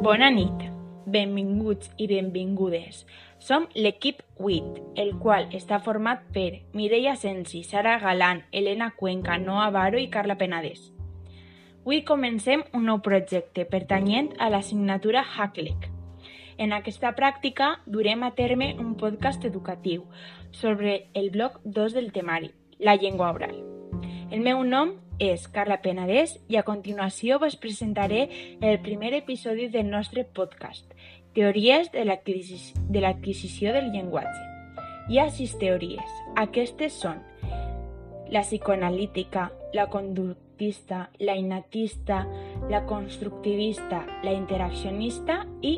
Bona nit, benvinguts i benvingudes. Som l'equip WIT, el qual està format per Mireia Sensi, Sara Galant, Helena Cuenca, Noa Baro i Carla Penades. Avui comencem un nou projecte pertanyent a l'assignatura Hacklec. En aquesta pràctica durem a terme un podcast educatiu sobre el bloc 2 del temari, la llengua oral. El meu nom és Carla Penedès i a continuació vos presentaré el primer episodi del nostre podcast, Teories de l'adquisició del llenguatge. Hi ha sis teories. Aquestes són la psicoanalítica, la conductista, la innatista, la constructivista, la interaccionista i,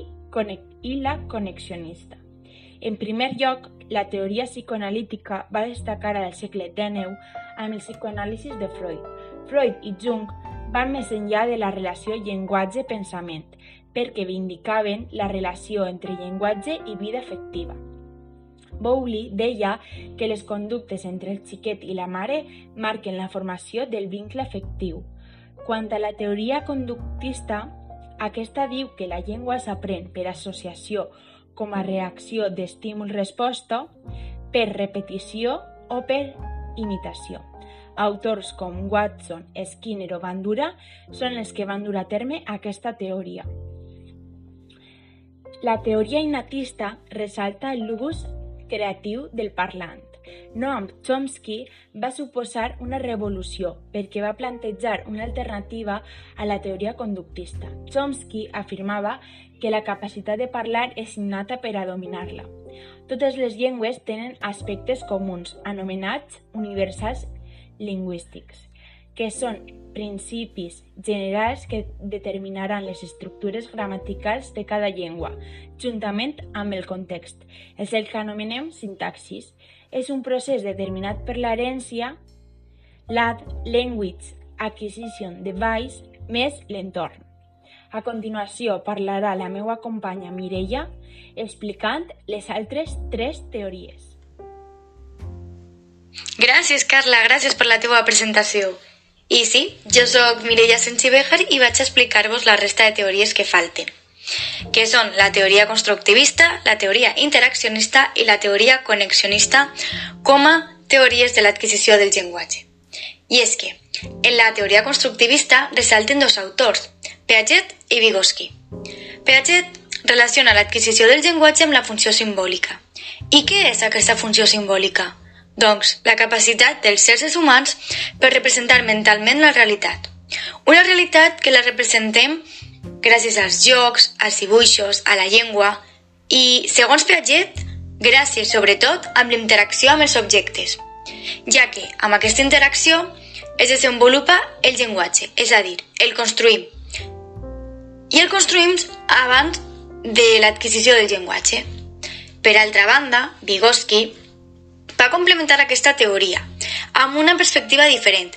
i la conexionista. En primer lloc, la teoria psicoanalítica va destacar al segle XIX amb el psicoanàlisis de Freud. Freud i Jung van més enllà de la relació llenguatge-pensament, perquè vindicaven la relació entre llenguatge i vida efectiva. Bowley deia que les conductes entre el xiquet i la mare marquen la formació del vincle afectiu. Quant a la teoria conductista, aquesta diu que la llengua s'aprèn per associació com a reacció d'estímul-resposta, per repetició o per imitació. Autors com Watson, Skinner o Bandura són els que van dur a terme aquesta teoria. La teoria innatista ressalta el l'ús creatiu del parlant. Noam Chomsky va suposar una revolució perquè va plantejar una alternativa a la teoria conductista. Chomsky afirmava que la capacitat de parlar és innata per a dominar-la. Totes les llengües tenen aspectes comuns, anomenats universals lingüístics, que són principis generals que determinaran les estructures gramaticals de cada llengua, juntament amb el context. És el que anomenem sintaxis. És un procés determinat per l'herència, l'ad language acquisition device, més l'entorn. A continuació parlarà la meva companya Mireia explicant les altres tres teories. Gràcies, Carla, gràcies per la teva presentació. I sí, jo sóc Mireia Sensibejar i vaig explicar-vos la resta de teories que falten, que són la teoria constructivista, la teoria interaccionista i la teoria conexionista com a teories de l'adquisició del llenguatge. I és que, en la teoria constructivista resalten dos autors, Piaget i Vygotsky. Piaget relaciona l'adquisició del llenguatge amb la funció simbòlica. I què és aquesta funció simbòlica? Doncs la capacitat dels éssers humans per representar mentalment la realitat. Una realitat que la representem gràcies als jocs, als dibuixos, a la llengua i, segons Piaget, gràcies sobretot amb l'interacció amb els objectes, ja que amb aquesta interacció es desenvolupa el llenguatge, és a dir, el construïm, i el construïm abans de l'adquisició del llenguatge. Per altra banda, Vygotsky va complementar aquesta teoria amb una perspectiva diferent,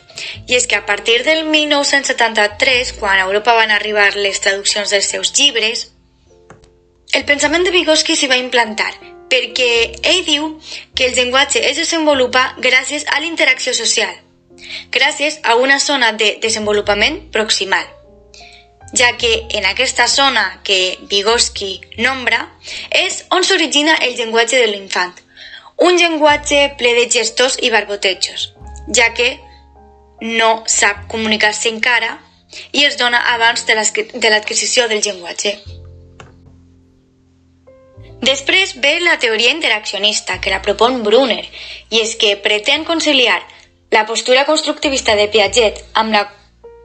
i és que a partir del 1973, quan a Europa van arribar les traduccions dels seus llibres, el pensament de Vygotsky s'hi va implantar, perquè ell diu que el llenguatge es desenvolupa gràcies a la interacció social, gràcies a una zona de desenvolupament proximal ja que en aquesta zona que Vygotsky nombra és on s'origina el llenguatge de l'infant, un llenguatge ple de gestos i barbotejos, ja que no sap comunicar-se encara i es dona abans de l'adquisició del llenguatge. Després ve la teoria interaccionista, que la propon Brunner, i és que pretén conciliar la postura constructivista de Piaget amb la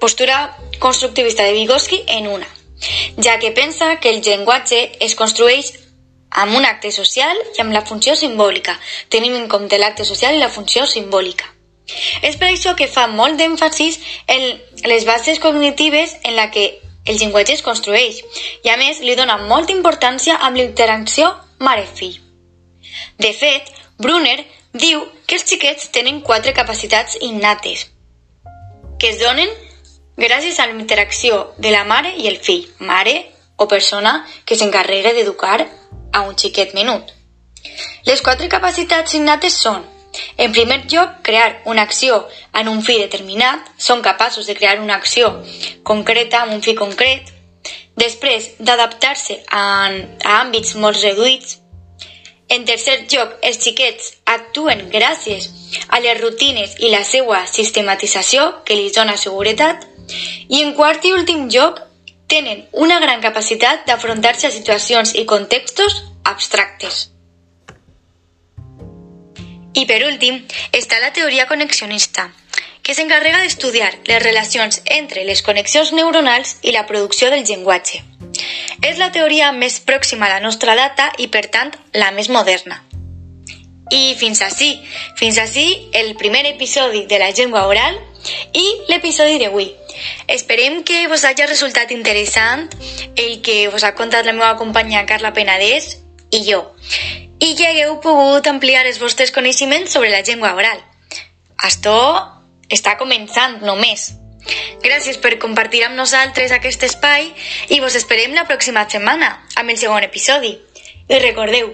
postura constructivista de Vygotsky en una, ja que pensa que el llenguatge es construeix amb un acte social i amb la funció simbòlica, tenim en compte l'acte social i la funció simbòlica. És per això que fa molt d'èmfasis en les bases cognitives en la que el llenguatge es construeix i a més li dona molta importància amb l'interacció mare-fill. De fet, Brunner diu que els xiquets tenen quatre capacitats innates que es donen gràcies a la interacció de la mare i el fill, mare o persona que s'encarrega d'educar a un xiquet menut. Les quatre capacitats innates són en primer lloc, crear una acció en un fi determinat, són capaços de crear una acció concreta amb un fi concret. després d'adaptar-se a, a àmbits molt reduïts. En tercer lloc, els xiquets actuen gràcies a les rutines i la seva sistematització que li dona seguretat. I en quart i últim lloc, tenen una gran capacitat d'afrontar-se a situacions i contextos abstractes. I per últim, està la teoria connexionista, que s'encarrega d'estudiar les relacions entre les connexions neuronals i la producció del llenguatge. És la teoria més pròxima a la nostra data i, per tant, la més moderna. I fins així, fins així el primer episodi de la llengua oral i l'episodi d'avui. Esperem que vos hagi resultat interessant el que vos ha contat la meva companya Carla Penedès i jo, i que hagueu pogut ampliar els vostres coneixements sobre la llengua oral. Això està començant només. Gràcies per compartir amb nosaltres aquest espai i vos esperem la pròxima setmana amb el segon episodi. I recordeu,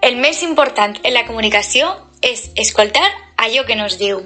el més important en la comunicació és escoltar allò que nos diu.